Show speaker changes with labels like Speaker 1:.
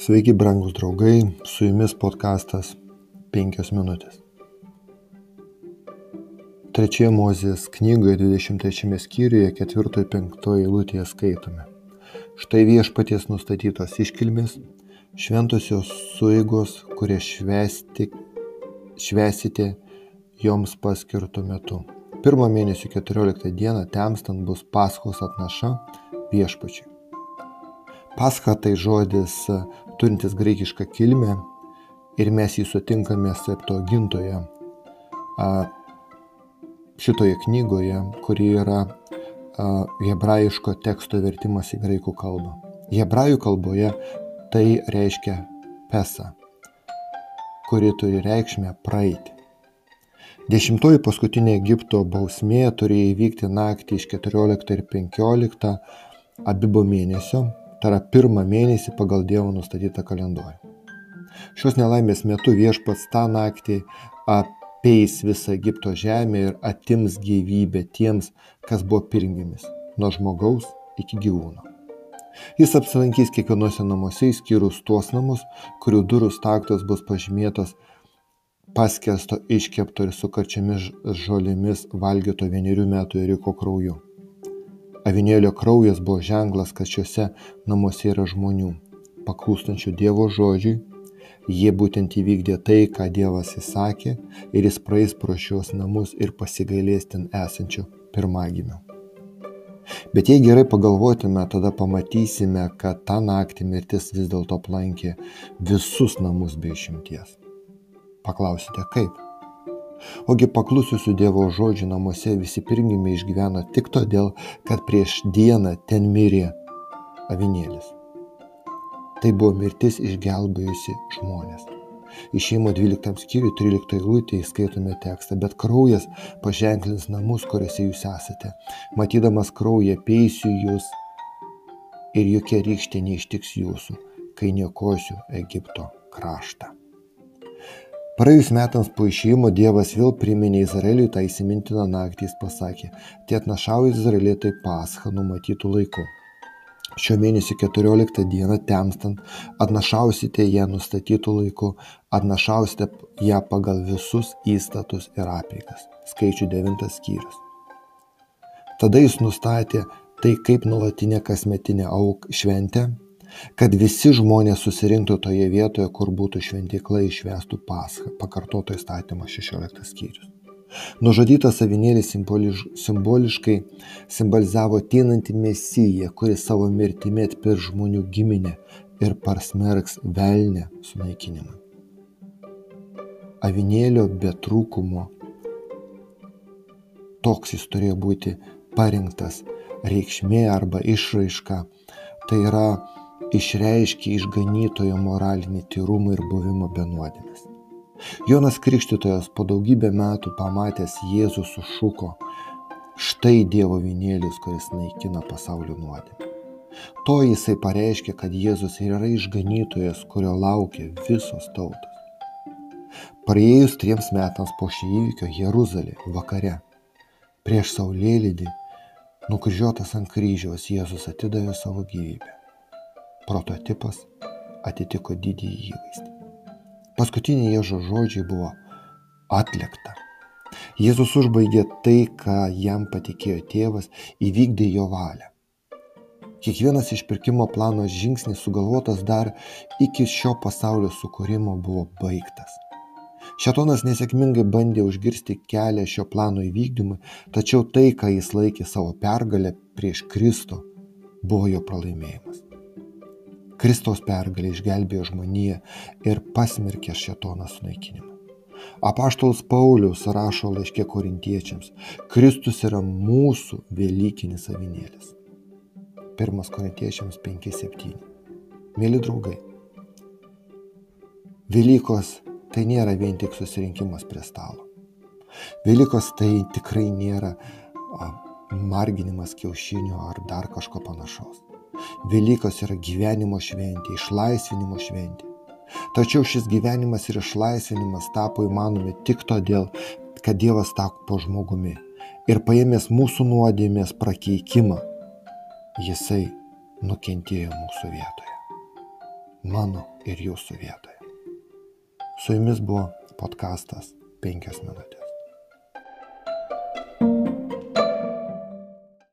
Speaker 1: Sveiki, brangus draugai, su jumis podkastas 5 minutės. Trečioje Mozės knygoje 23 skyriuje 4-5 eilutėje skaitome. Štai viešpaties nustatytos iškilmės, šventosios suigos, kurias švesti, švesite joms paskirtų metu. Pirmą mėnesio 14 dieną temstant bus paskos atnaša viešpačiui. Pascha tai žodis turintis graikišką kilmę ir mes jį sutinkame septogintoje šitoje knygoje, kuri yra hebrajiško teksto vertimas į graikų kalbą. Hebrajų kalboje tai reiškia pesa, kuri turi reikšmę praeiti. Dešimtoji paskutinė Egipto bausmė turėjo įvykti naktį iš 14 ir 15 abibo mėnesio tai yra pirmą mėnesį pagal Dievo nustatytą kalendorių. Šios nelaimės metu viešpats tą naktį apeis visą Egipto žemę ir atims gyvybę tiems, kas buvo pirmgimis, nuo žmogaus iki gyvūno. Jis apsilankys kiekvienose namuose, išskyrus tuos namus, kurių durų staktos bus pažymėtos paskesto iškepto ir su karčiamis žolėmis valgyto vienerių metų eriko krauju. Avinėlio kraujas buvo ženklas, kad šiuose namuose yra žmonių, paklūstančių Dievo žodžiui. Jie būtent įvykdė tai, ką Dievas įsakė ir jis praeis pro šios namus ir pasigailės ten esančių pirmagimių. Bet jei gerai pagalvotume, tada pamatysime, kad tą naktį mirtis vis dėlto aplankė visus namus be išimties. Paklausite, kaip? Ogi paklususių Dievo žodžių namuose visi pirmgimiai išgyveno tik todėl, kad prieš dieną ten mirė avinėlis. Tai buvo mirtis išgelbėjusi žmonės. Išėjimo 12 skyriui 13 eilutėje skaitome tekstą, bet kraujas paženklins namus, kuriuose jūs esate. Matydamas kraują peisiu jūs ir jokia rykštė neištiks jūsų, kai niekosiu Egipto kraštą. Praėjus metams po išėjimo Dievas vėl priminė Izraeliui tą įsimintiną naktį, jis pasakė, tie atnašau Izraelitai paschą numatytų laiku. Šio mėnesio 14 dieną temstant atnašausite ją nustatytų laiku, atnašausite ją pagal visus įstatus ir apeigas. Skaičių 9 skyrius. Tada jis nustatė tai kaip nuolatinė kasmetinė auk šventė kad visi žmonės susirinktų toje vietoje, kur būtų šventykla išvestų paschą, pakartoto įstatymo 16 skyrius. Nužudytas avinėlis simboliš, simboliškai simbolizavo ateinantį mesiją, kuris savo mirtimi atpir žmonių giminę ir parsmerks velnę sunaikinimui. Avinėlio be trūkumo toks jis turėjo būti parinktas reikšmė arba išraiška. Tai yra išreiškė išganytojo moralinį tyrumą ir buvimą be nuodėmės. Jonas Krikštytojas po daugybę metų pamatęs Jėzų sušuko, štai Dievo vinėlis, kuris naikina pasaulio nuodėmę. To jisai pareiškė, kad Jėzus yra išganytojas, kurio laukia visos tautos. Praėjus triems metams po šį įvykio Jeruzalė vakare, prieš saulėlydį, nukryžiuotas ant kryžiaus Jėzus atidavė savo gyvybę prototipas atitiko didįjį įvaizdį. Paskutiniai Jėžo žodžiai buvo atlikta. Jėzus užbaigė tai, ką jam patikėjo tėvas, įvykdė jo valią. Kiekvienas išpirkimo plano žingsnis sugalvotas dar iki šio pasaulio sukūrimo buvo baigtas. Šetonas nesėkmingai bandė užgirsti kelią šio plano įvykdymui, tačiau tai, ką jis laikė savo pergalę prieš Kristų, buvo jo pralaimėjimas. Kristaus pergalė išgelbėjo žmoniją ir pasmerkė šetoną sunaikinimą. Apaštalas Paulius rašo laiškė korintiečiams, Kristus yra mūsų Velykinis avinėlis. 1 korintiečiams 5.7. Mėly draugai, Velykos tai nėra vien tik susirinkimas prie stalo. Velykos tai tikrai nėra marginimas kiaušinių ar dar kažko panašaus. Velykos yra gyvenimo šventė, išlaisvinimo šventė. Tačiau šis gyvenimas ir išlaisvinimas tapo įmanomi tik todėl, kad Dievas tapo žmogumi ir paėmęs mūsų nuodėmės prakeikimą, Jisai nukentėjo mūsų vietoje. mano ir jūsų vietoje. Su jumis buvo podkastas 5 minutės.